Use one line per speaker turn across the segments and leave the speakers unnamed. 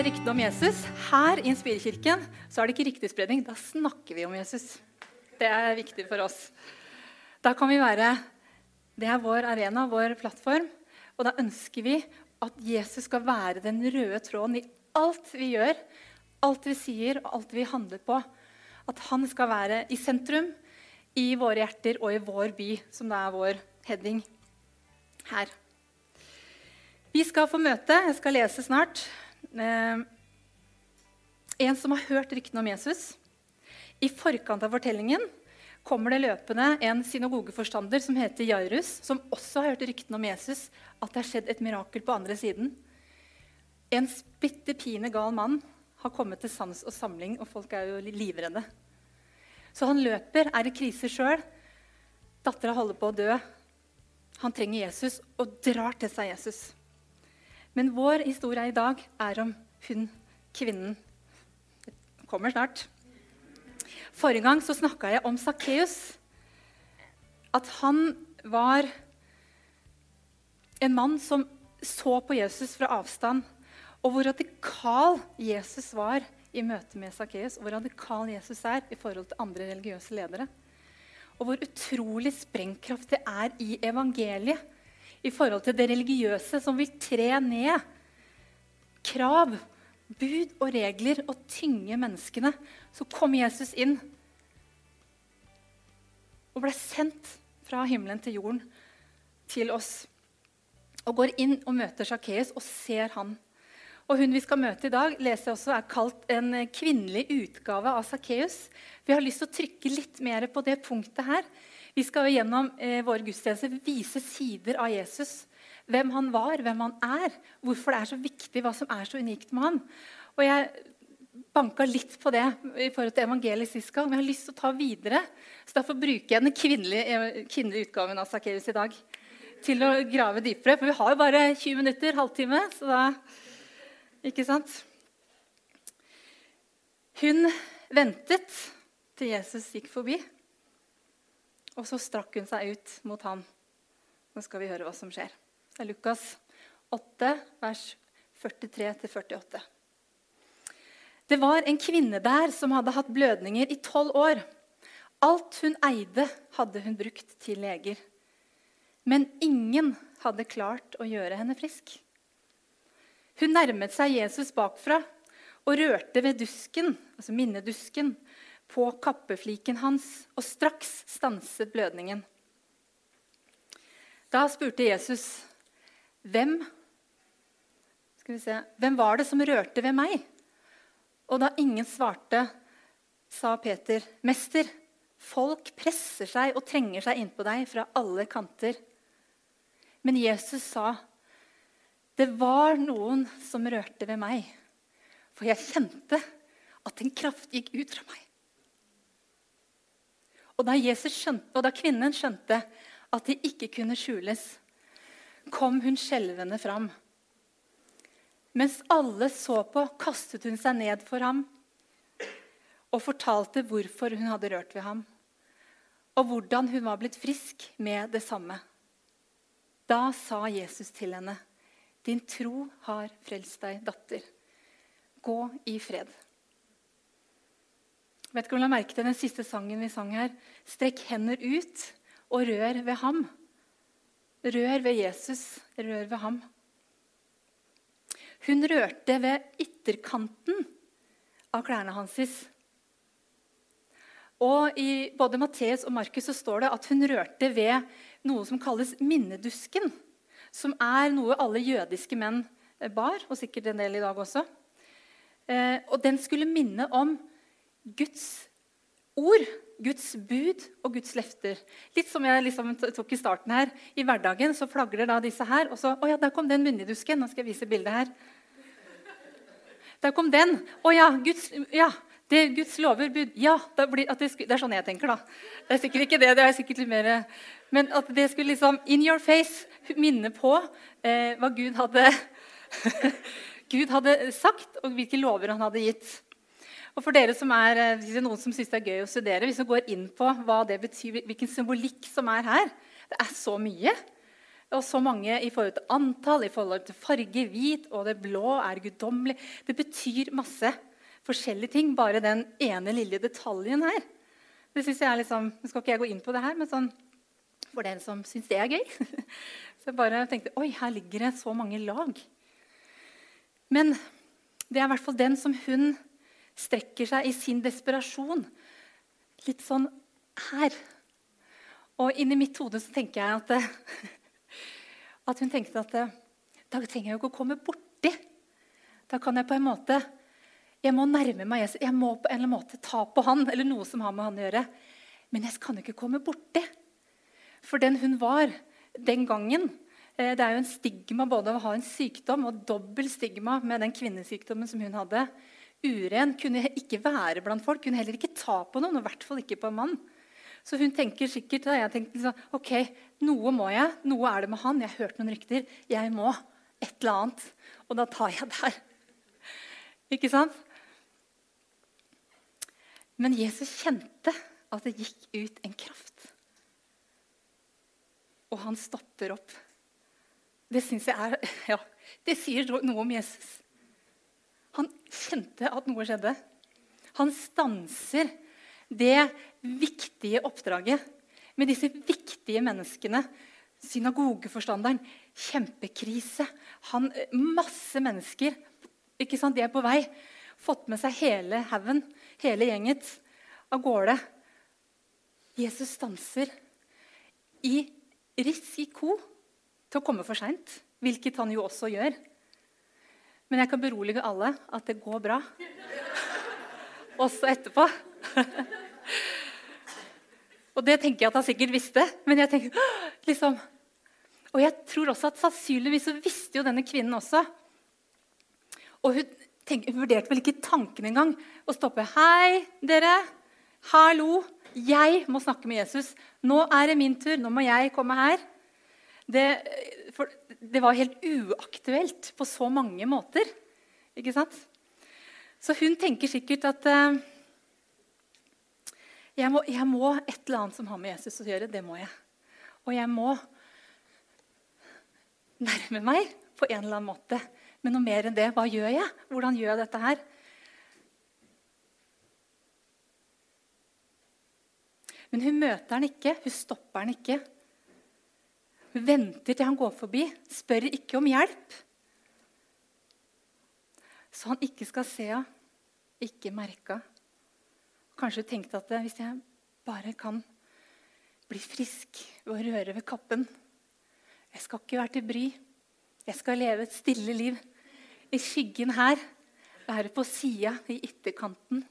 ryktene om Jesus. Her i Inspirerkirken så er det ikke ryktespredning. Da snakker vi om Jesus. Det er viktig for oss. Da kan vi være Det er vår arena, vår plattform. Og da ønsker vi at Jesus skal være den røde tråden i alt vi gjør, alt vi sier og alt vi handler på. At han skal være i sentrum i våre hjerter og i vår by, som det er vår heading her. Vi skal få møte, jeg skal lese snart, eh, en som har hørt ryktene om Jesus. I forkant av fortellingen kommer det løpende en synagogeforstander som heter Jairus, som også har hørt ryktene om Jesus, at det har skjedd et mirakel på andre siden. En splitter pine gal mann har kommet til sans og samling, og folk er jo livredde. Så han løper, er i krise sjøl. Dattera holder på å dø. Han trenger Jesus og drar til seg Jesus. Men vår historie i dag er om hun kvinnen. Det kommer snart. Forrige gang så snakka jeg om Sakkeus. At han var en mann som så på Jesus fra avstand. Og hvor radikal Jesus var i møte med Sakkeus. Hvor radikal Jesus er i forhold til andre religiøse ledere. Og hvor utrolig sprengkraft det er i evangeliet i forhold til det religiøse som vil tre ned krav, bud og regler og tynge menneskene. Så kom Jesus inn og ble sendt fra himmelen til jorden til oss. Og går inn og møter Sakkeus og ser han. Og Hun vi skal møte i dag, leser jeg også er kalt en kvinnelig utgave av Sakkeus. Vi har lyst til å trykke litt mer på det punktet her. Vi skal gjennom eh, våre gudstjenester vise sider av Jesus. Hvem han var, hvem han er, hvorfor det er så viktig, hva som er så unikt med han. Og jeg banka litt på det i forhold til evangeliet sist gang, men jeg har lyst til å ta videre. Så Derfor bruker jeg den kvinnelige, kvinnelige utgaven av Sakkeus i dag til å grave dypere. For vi har jo bare 20 minutter, halvtime, så da Ikke sant? Hun ventet til Jesus gikk forbi, og så strakk hun seg ut mot han. Nå skal vi høre hva som skjer. Det er Lukas 8, vers 43-48. Det var en kvinne der som hadde hatt blødninger i tolv år. Alt hun eide, hadde hun brukt til leger. Men ingen hadde klart å gjøre henne frisk. Hun nærmet seg Jesus bakfra og rørte ved dusken, altså minnedusken, på kappefliken hans, og straks stanset blødningen. Da spurte Jesus, hvem, se, hvem var det som rørte ved meg? Og da ingen svarte, sa Peter, 'Mester, folk presser seg og trenger seg innpå deg fra alle kanter.' Men Jesus sa, 'Det var noen som rørte ved meg.' For jeg kjente at en kraft gikk ut fra meg. Og da, skjønte, og da kvinnen skjønte at de ikke kunne skjules, kom hun skjelvende fram. Mens alle så på, kastet hun seg ned for ham og fortalte hvorfor hun hadde rørt ved ham, og hvordan hun var blitt frisk med det samme. Da sa Jesus til henne, 'Din tro har frelst deg, datter. Gå i fred.' Vet ikke om du la merke til den siste sangen vi sang her. Strekk hender ut og rør ved ham. Rør ved Jesus, rør ved ham. Hun rørte ved ytterkanten av klærne hans. Og I både Matteus og Markus så står det at hun rørte ved noe som kalles minnedusken. Som er noe alle jødiske menn bar, og sikkert en del i dag også. Eh, og den skulle minne om Guds ord, Guds bud og Guds løfter. Litt som jeg liksom tok i starten her. I hverdagen så flagrer da disse her. Og så Å ja, der kom den munnidusken. Nå skal jeg vise bildet her. Der kom den. Å ja, Guds, ja, det Guds lover, bud Ja, det, det, det, er sånn jeg tenker, da. Det er sikkert ikke det. det er sikkert litt mer, Men at det skulle liksom in your face minne på eh, hva Gud hadde, Gud hadde sagt, og hvilke lover han hadde gitt. Og for dere som er, eh, Hvis det er noen som syns det er gøy å studere, hvis vi går inn på hva det betyr, hvilken symbolikk som er her Det er så mye. Og så mange i forhold til antall, i forhold til farge, hvit, og det blå er guddommelig. Det betyr masse forskjellige ting, bare den ene lille detaljen her. Det synes jeg er liksom, Nå skal ikke jeg gå inn på det her, men sånn, for dere som syns det er gøy. Så jeg bare tenkte oi, her ligger det så mange lag. Men det er i hvert fall den som hun strekker seg i sin desperasjon. Litt sånn her. Og inni mitt hode så tenker jeg at, at hun tenkte at da trenger jeg jo ikke å komme borti. Da kan jeg på en måte jeg må nærme meg Jesus. Jeg må på en eller annen måte ta på han, eller noe som har med han å gjøre. Men jeg kan jo ikke komme borti. For den hun var den gangen eh, Det er jo en stigma både å ha en sykdom og dobbel stigma med den kvinnesykdommen som hun hadde. Uren kunne ikke være blant folk, kunne heller ikke ta på noen, og i hvert fall ikke på en mann. Så hun tenker sikkert da jeg tenkte liksom, ok, noe må jeg. Noe er det med han. Jeg har hørt noen rykter. Jeg må et eller annet. Og da tar jeg der. Ikke sant? Men Jesus kjente at det gikk ut en kraft. Og han stopper opp. Det syns jeg er Ja, det sier noe om Jesus. Han kjente at noe skjedde. Han stanser det viktige oppdraget med disse viktige menneskene. Synagogeforstanderen, kjempekrise. Han, masse mennesker. ikke sant? De er på vei. Fått med seg hele haugen, hele gjenget, av gårde. Jesus stanser i risiko til å komme for seint, hvilket han jo også gjør. Men jeg kan berolige alle at det går bra. Også etterpå. og det tenker jeg at han sikkert visste. Men jeg tenker, liksom, Og jeg tror også at sannsynligvis så visste jo denne kvinnen også. Og hun, tenk, hun vurderte vel ikke tanken engang å stoppe. 'Hei, dere. Hallo. Jeg må snakke med Jesus. Nå er det min tur. Nå må jeg komme her.' Det, det var helt uaktuelt på så mange måter. Ikke sant? Så hun tenker sikkert at uh, jeg må, jeg må, et eller annet som har med Jesus å gjøre. Det må jeg. Og jeg må nærme meg på en eller annen måte. Men noe mer enn det, hva gjør jeg? Hvordan gjør jeg dette her? Men hun møter han ikke, hun stopper han ikke. Hun venter til han går forbi, spør ikke om hjelp. Så han ikke skal se henne, ikke merke henne. Kanskje tenkte at hvis jeg bare kan bli frisk og røre ved kappen Jeg skal ikke være til bry. Jeg skal leve et stille liv i skyggen her. Være på sida, i ytterkanten.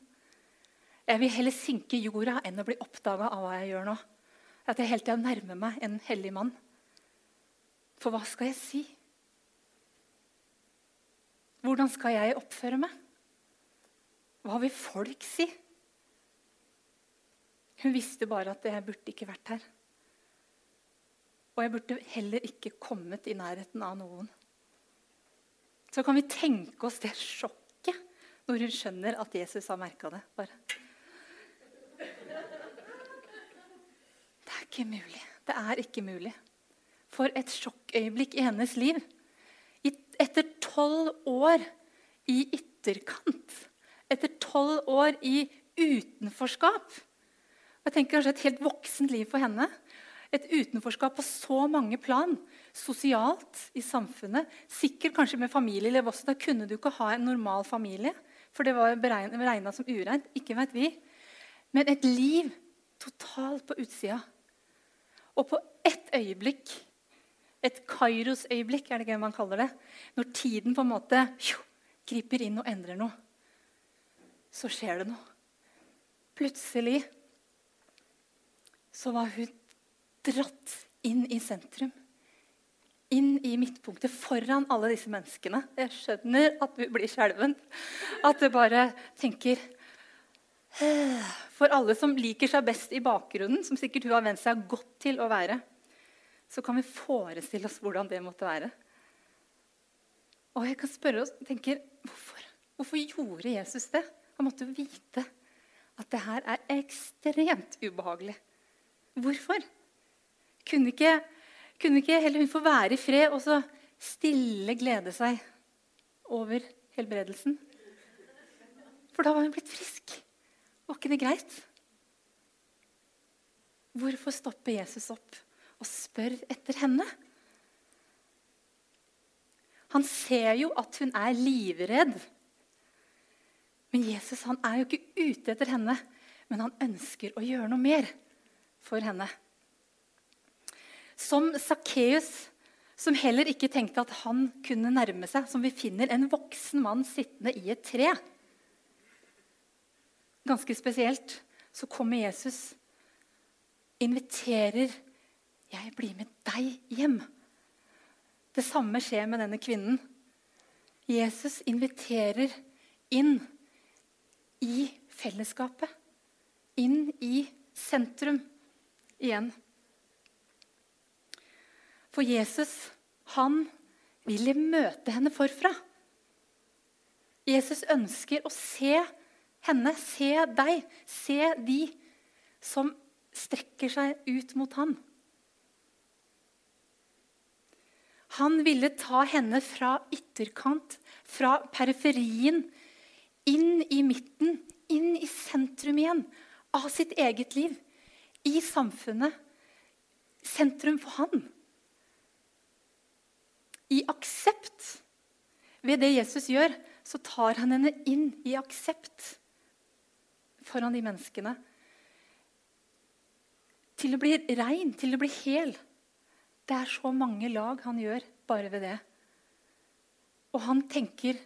Jeg vil heller synke i jorda enn å bli oppdaga av hva jeg gjør nå. At jeg hele tida nærmer meg en hellig mann. For hva skal jeg si? Hvordan skal jeg oppføre meg? Hva vil folk si? Hun visste bare at jeg burde ikke vært her. Og jeg burde heller ikke kommet i nærheten av noen. Så kan vi tenke oss det sjokket når hun skjønner at Jesus har merka det. Bare. Det er ikke mulig. Det er ikke mulig. For et sjokkøyeblikk i hennes liv. Etter tolv år i ytterkant, etter tolv år i utenforskap jeg tenker kanskje Et helt voksent liv for henne. Et utenforskap på så mange plan. Sosialt, i samfunnet. Sikkert kanskje med familieliv også. Da kunne du ikke ha en normal familie. For det var regna som ureint. Ikke vet vi. Men et liv totalt på utsida. Og på ett øyeblikk, et Kairos-øyeblikk, er det ikke man kaller det, når tiden på en måte jo, griper inn og endrer noe, så skjer det noe. Plutselig så var hun dratt inn i sentrum. Inn i midtpunktet, foran alle disse menneskene. Jeg skjønner at du blir skjelven. At du bare tenker For alle som liker seg best i bakgrunnen, som sikkert hun har vent seg godt til å være, så kan vi forestille oss hvordan det måtte være. Og jeg kan spørre oss, tenker, hvorfor, hvorfor gjorde Jesus det? Han måtte vite at det her er ekstremt ubehagelig. Hvorfor? Kunne ikke, Kunne ikke heller hun få være i fred og så stille glede seg over helbredelsen? For da var hun blitt frisk. Var ikke det greit? Hvorfor stopper Jesus opp og spør etter henne? Han ser jo at hun er livredd. Men Jesus han er jo ikke ute etter henne, men han ønsker å gjøre noe mer for henne. Som Sakkeus, som heller ikke tenkte at han kunne nærme seg, som vi finner en voksen mann sittende i et tre. Ganske spesielt så kommer Jesus, inviterer 'Jeg blir med deg hjem'. Det samme skjer med denne kvinnen. Jesus inviterer inn i fellesskapet. Inn i sentrum igjen. For Jesus, han vil møte henne forfra. Jesus ønsker å se henne, se deg, se de som strekker seg ut mot ham. Han ville ta henne fra ytterkant, fra periferien, inn i midten, inn i sentrum igjen av sitt eget liv. I samfunnet. Sentrum for han. I aksept. Ved det Jesus gjør, så tar han henne inn i aksept foran de menneskene. Til å bli rein, til å bli hel. Det er så mange lag han gjør bare ved det. Og han tenker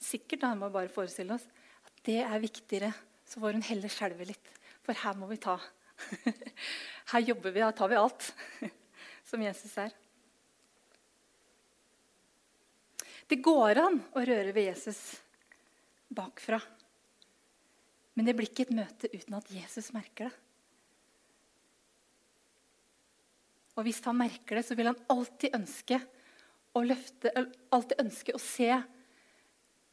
sikkert, han må bare forestille oss, at det er viktigere. Så får hun heller skjelve litt, for her må vi ta. Her jobber vi, da tar vi alt, som Jesus er. Det går an å røre ved Jesus bakfra. Men det blir ikke et møte uten at Jesus merker det. Og hvis han merker det, så vil han alltid ønske å løfte, alltid ønske å se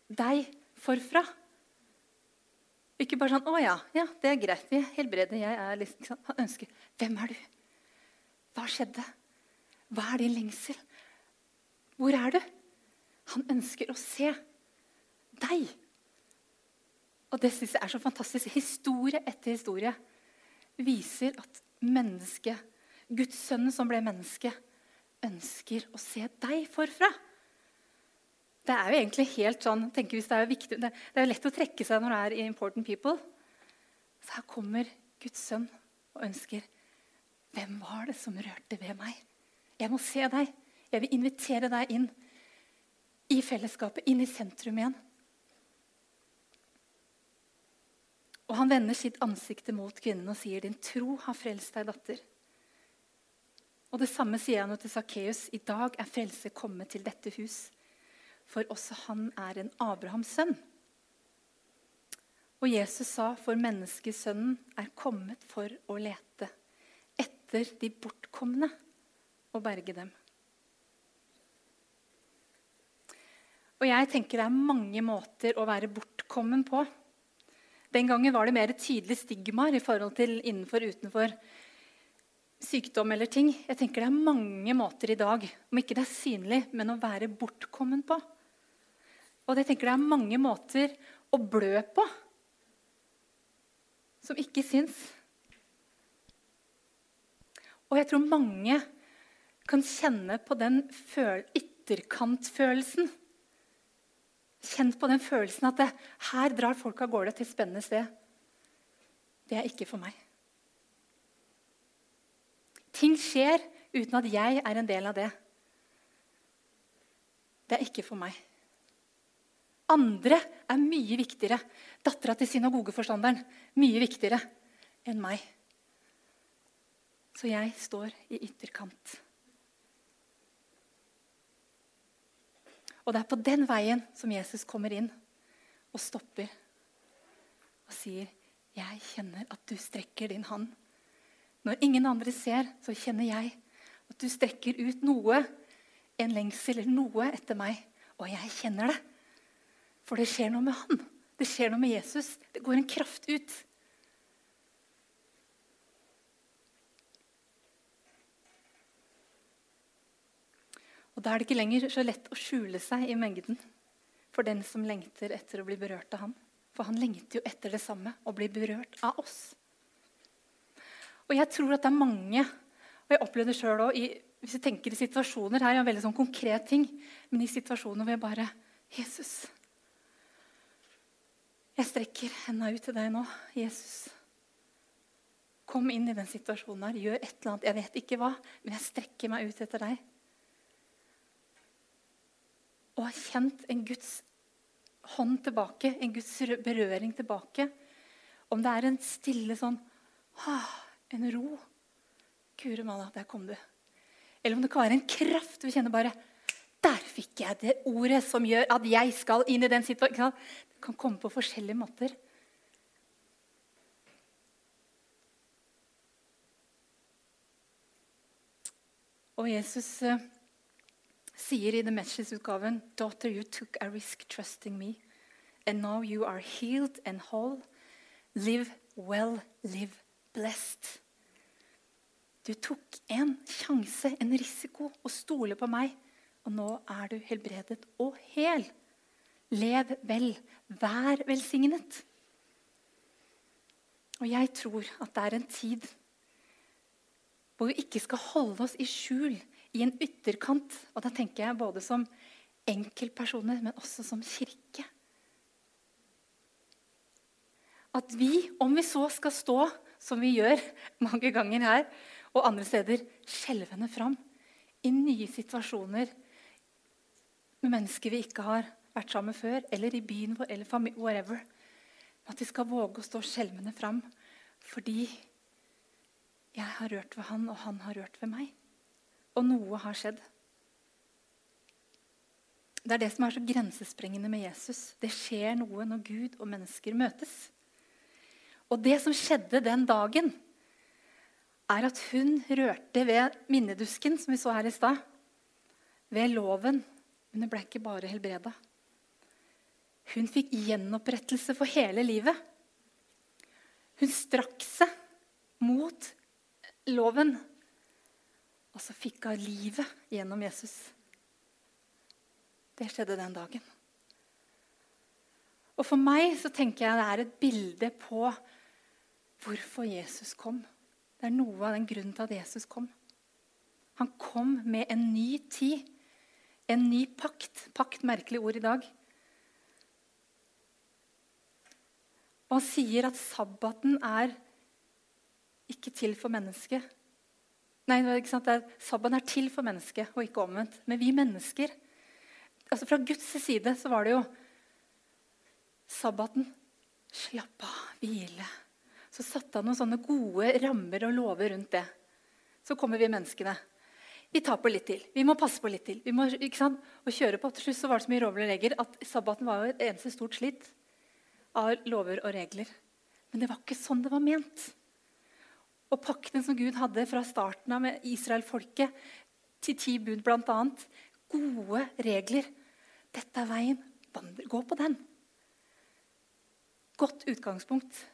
deg forfra. Ikke bare sånn 'Å ja, ja det er greit. Vi helbreder. Jeg er liksom Han ønsker 'Hvem er du? Hva skjedde? Hva er din lengsel? Hvor er du?' Han ønsker å se deg. Og det syns jeg er så fantastisk. Historie etter historie viser at mennesket Guds sønn som ble menneske, ønsker å se deg forfra. Det er jo egentlig helt sånn, tenker hvis Det er viktig, det, er jo lett å trekke seg når det er i Important People. Så her kommer Guds sønn og ønsker Hvem var det som rørte ved meg? Jeg må se deg. Jeg vil invitere deg inn i fellesskapet, inn i sentrum igjen. Og Han vender sitt ansikt mot kvinnen og sier, 'Din tro har frelst deg, datter.' Og det samme sier han til Sakkeus. I dag er frelse kommet til dette hus, for også han er en Abrahams sønn. Og Jesus sa, for menneskesønnen er kommet for å lete etter de bortkomne og berge dem. Og jeg tenker Det er mange måter å være bortkommen på. Den gangen var det mer tydelige stigmaer i forhold til innenfor og utenfor sykdom eller ting. Jeg tenker Det er mange måter i dag, om ikke det er synlig, men å være bortkommen på. Og jeg tenker det er mange måter å blø på som ikke syns. Og jeg tror mange kan kjenne på den ytterkantfølelsen. Kjent på den følelsen at det, her drar folk av gårde til et spennende sted. Det er ikke for meg. Ting skjer uten at jeg er en del av det. Det er ikke for meg. Andre er mye viktigere. Dattera til synagogeforstanderen mye viktigere enn meg. Så jeg står i ytterkant. Og det er på den veien som Jesus kommer inn og stopper og sier, 'Jeg kjenner at du strekker din hånd.' Når ingen andre ser, så kjenner jeg at du strekker ut noe, en lengsel eller noe etter meg. Og jeg kjenner det. For det skjer noe med han. Det skjer noe med Jesus. Det går en kraft ut. Og Da er det ikke lenger så lett å skjule seg i mengden for den som lengter etter å bli berørt av ham. For han lengter jo etter det samme, å bli berørt av oss. Og jeg tror at det er mange, og jeg opplevde det sjøl òg Hvis jeg tenker i situasjoner her er en veldig sånn konkret ting, men i situasjoner hvor jeg bare Jesus. Jeg strekker hendene ut til deg nå. Jesus. Kom inn i den situasjonen her. Gjør et eller annet. Jeg vet ikke hva, men jeg strekker meg ut etter deg. Og har kjent en Guds hånd tilbake, en Guds berøring tilbake. Om det er en stille sånn En ro. Guri malla, der kom du. Eller om det kan være en kraft. Vi kjenner bare Der fikk jeg det ordet som gjør at jeg skal inn i den situasjonen. Det kan komme på forskjellige måter. Og Jesus uh, sier i The Messages-utgaven Daughter, you took a risk trusting me. And now you are healed and whole. Live well, live blessed. Du tok en sjanse, en risiko, å stole på meg. Og nå er du helbredet og hel. Lev vel. Vær velsignet. Og jeg tror at det er en tid hvor vi ikke skal holde oss i skjul i en ytterkant. Og da tenker jeg både som enkeltpersoner, men også som kirke. At vi, om vi så skal stå, som vi gjør mange ganger her, og andre steder skjelvende fram i nye situasjoner med mennesker vi ikke har vært sammen med før, eller i byen vår, eller whatever. At vi skal våge å stå skjelvende fram fordi jeg har rørt ved han, og han har rørt ved meg. Og noe har skjedd. Det er det som er så grensesprengende med Jesus. Det skjer noe når Gud og mennesker møtes. Og det som skjedde den dagen, er at hun rørte ved minnedusken, som vi så her i stad. Ved loven. Men hun ble ikke bare helbreda. Hun fikk gjenopprettelse for hele livet. Hun strakk seg mot loven, og så fikk hun livet gjennom Jesus. Det skjedde den dagen. Og For meg så tenker jeg det er et bilde på hvorfor Jesus kom. Det er noe av den grunnen til at Jesus kom. Han kom med en ny tid, en ny pakt. Pakt, merkelig ord i dag. Og han sier at sabbaten er ikke til for mennesket. Nei, ikke sant? Sabbaten er til for mennesket, og ikke omvendt. Men vi mennesker altså Fra Guds side så var det jo sabbaten. Slapp av, hvile så satte han noen sånne gode rammer og lover rundt det. Så kommer vi menneskene. Vi tar på litt til. Vi må passe på litt til. Vi må, ikke sant? Og kjøre på. Til slutt så var det så mye rovler og regler at sabbaten var jo et eneste stort slitt av lover og regler. Men det var ikke sånn det var ment. Og pakten som Gud hadde fra starten av med Israel-folket til ti bud bl.a. Gode regler. Dette er veien. Gå på den. Godt utgangspunkt.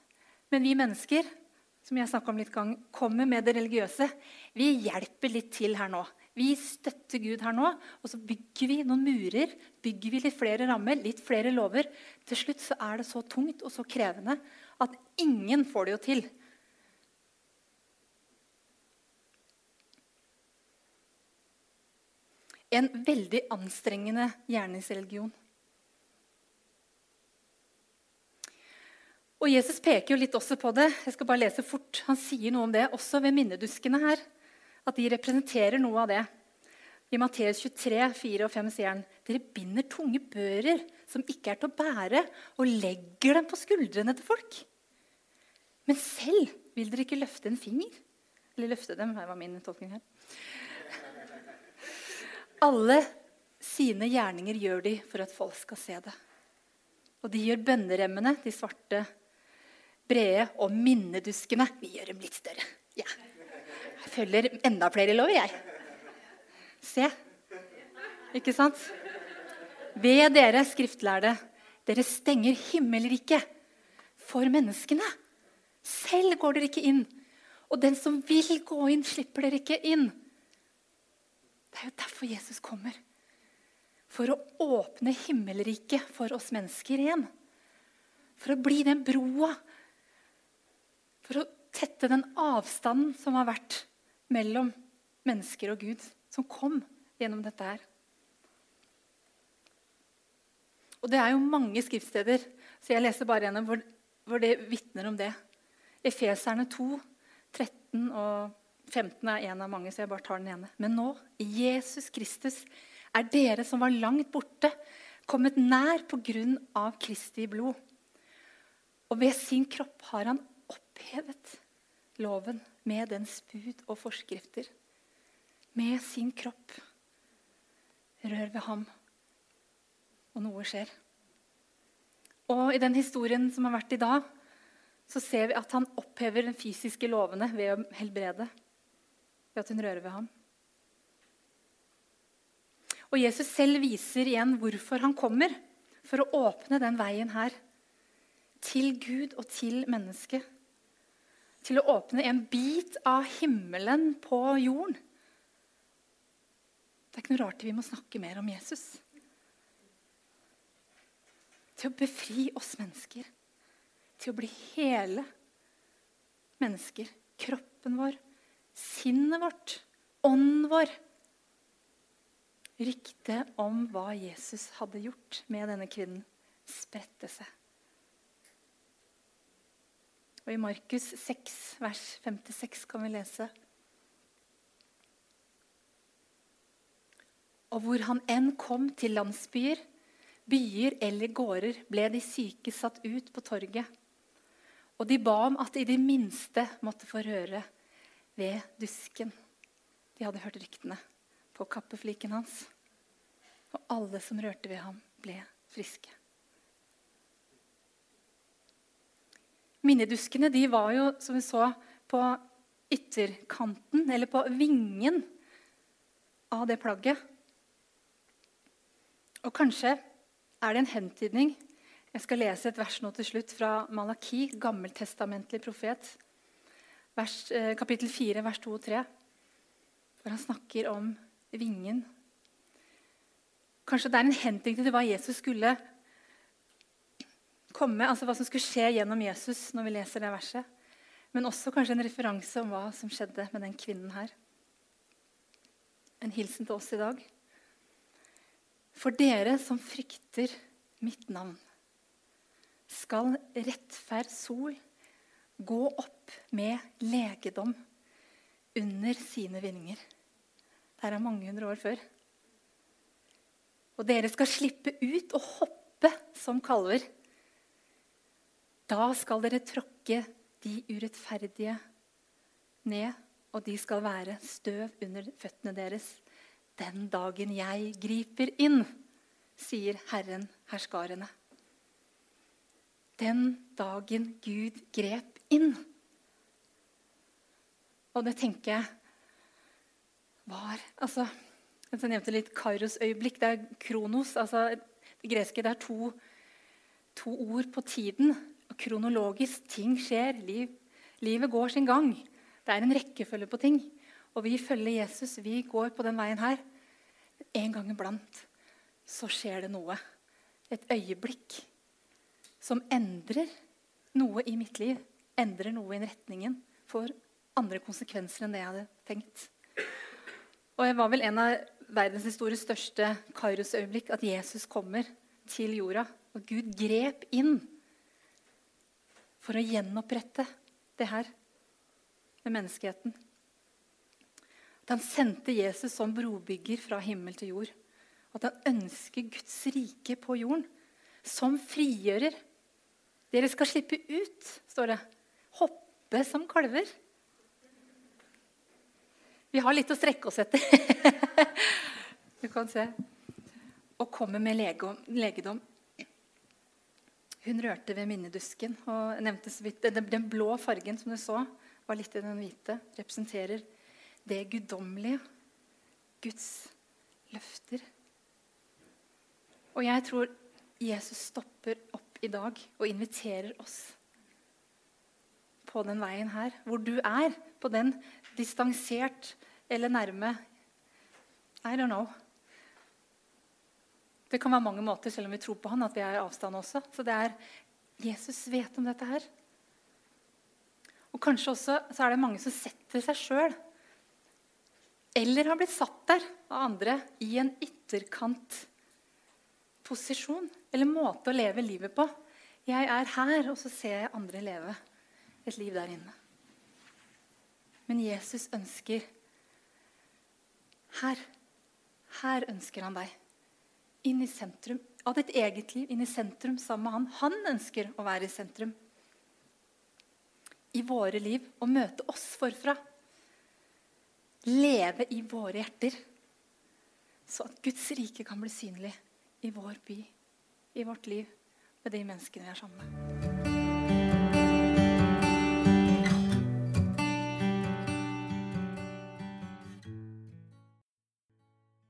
Men vi mennesker som jeg om litt gang, kommer med det religiøse. Vi hjelper litt til her nå. Vi støtter Gud her nå, og så bygger vi noen murer. Bygger vi litt flere rammer, litt flere lover. Til slutt så er det så tungt og så krevende at ingen får det jo til. En veldig anstrengende gjerningsreligion. Og Jesus peker jo litt også på det. Jeg skal bare lese fort. Han sier noe om det også ved minneduskene her. At de representerer noe av det. I Matteus 23, 4 og 5 sier han dere binder tunge bører som ikke er til å bære, og legger dem på skuldrene til folk. Men selv vil dere ikke løfte en finger. Eller løfte dem. Her var min tolkning her. Alle sine gjerninger gjør de for at folk skal se det. Og de gjør bønneremmene, de svarte brede og minneduskene. Vi gjør dem litt større. Ja. Jeg følger enda flere lover, jeg. Se. Ikke sant? Ved dere skriftlærde, dere stenger himmelriket for menneskene. Selv går dere ikke inn. Og den som vil gå inn, slipper dere ikke inn. Det er jo derfor Jesus kommer. For å åpne himmelriket for oss mennesker igjen. For å bli den broa. For å tette den avstanden som har vært mellom mennesker og Gud, som kom gjennom dette her. Og Det er jo mange skriftsteder, så jeg leser bare gjennom hvor, hvor det vitner om det. Efeserne 2, 13 og 15 er en av mange, så jeg bare tar den ene. Men nå, i Jesus Kristus, er dere som var langt borte, kommet nær på grunn av Kristi blod. Og ved sin kropp har han opphevet loven med dens bud og forskrifter. Med sin kropp. Rør ved ham, og noe skjer. Og I den historien som har vært i dag, så ser vi at han opphever den fysiske lovene ved å helbrede. Ved at hun rører ved ham. Og Jesus selv viser igjen hvorfor han kommer. For å åpne den veien her. Til Gud og til mennesket. Til å åpne en bit av himmelen på jorden. Det er ikke noe rart vi må snakke mer om Jesus. Til å befri oss mennesker. Til å bli hele mennesker. Kroppen vår, sinnet vårt, ånden vår. Ryktet om hva Jesus hadde gjort med denne kvinnen, spredte seg. Og I Markus 6, vers 56 kan vi lese Og hvor han enn kom til landsbyer, byer eller gårder, ble de syke satt ut på torget. Og de ba om at de i det minste måtte få røre ved dusken. De hadde hørt ryktene på kappefliken hans. Og alle som rørte ved ham, ble friske. Minneduskene de var jo, som vi så, på ytterkanten, eller på vingen av det plagget. Og kanskje er det en hentydning. Jeg skal lese et vers nå til slutt fra Malaki, gammeltestamentlig profet. Vers, eh, kapittel 4, vers 2 og 3, hvor han snakker om vingen. Kanskje det er en hentydning til hva Jesus skulle komme, altså hva som skulle skje gjennom Jesus når vi leser det verset. Men også kanskje en referanse om hva som skjedde med den kvinnen her. En hilsen til oss i dag. For dere som frykter mitt navn, skal rettferd sol gå opp med legedom under sine vinger. Det er mange hundre år før. Og dere skal slippe ut og hoppe som kalver. Da skal dere tråkke de urettferdige ned, og de skal være støv under føttene deres den dagen jeg griper inn, sier Herren herskarene. Den dagen Gud grep inn. Og det tenker jeg var altså, Jeg nevnte litt Kairos-øyeblikk. Det er kronos. altså Det greske det er to, to ord på tiden. Og kronologisk. Ting skjer. Liv, livet går sin gang. Det er en rekkefølge på ting. Og vi følger Jesus. Vi går på den veien her. En gang iblant så skjer det noe. Et øyeblikk som endrer noe i mitt liv. Endrer noe i retningen. Får andre konsekvenser enn det jeg hadde tenkt. Og jeg var vel en av verdenshistoriens største Kairos-øyeblikk. At Jesus kommer til jorda. Og Gud grep inn for å gjenopprette det her med menneskeheten. At han sendte Jesus som brobygger fra himmel til jord. At han ønsker Guds rike på jorden som frigjører. Dere skal slippe ut, står det. Hoppe som kalver. Vi har litt å strekke oss etter. du kan se. Og komme med legedom. Hun rørte ved minnedusken. og nevnte så vidt, Den blå fargen som du så, var litt i den hvite. Representerer det guddommelige. Guds løfter. Og jeg tror Jesus stopper opp i dag og inviterer oss på den veien her. Hvor du er, på den distansert eller nærme I don't know. Det kan være mange måter, selv om vi tror på han, at vi er i avstand også. Så det er Jesus vet om dette her. Og kanskje også så er det mange som setter seg sjøl eller har blitt satt der av andre i en ytterkantposisjon eller måte å leve livet på. Jeg er her, og så ser jeg andre leve et liv der inne. Men Jesus ønsker her. Her ønsker han deg. Inn i sentrum av ditt eget liv, inn i sentrum sammen med han. Han ønsker å være i sentrum i våre liv og møte oss forfra leve i våre hjerter. Så at Guds rike kan bli synlig i vår by, i vårt liv, med de menneskene vi er sammen med.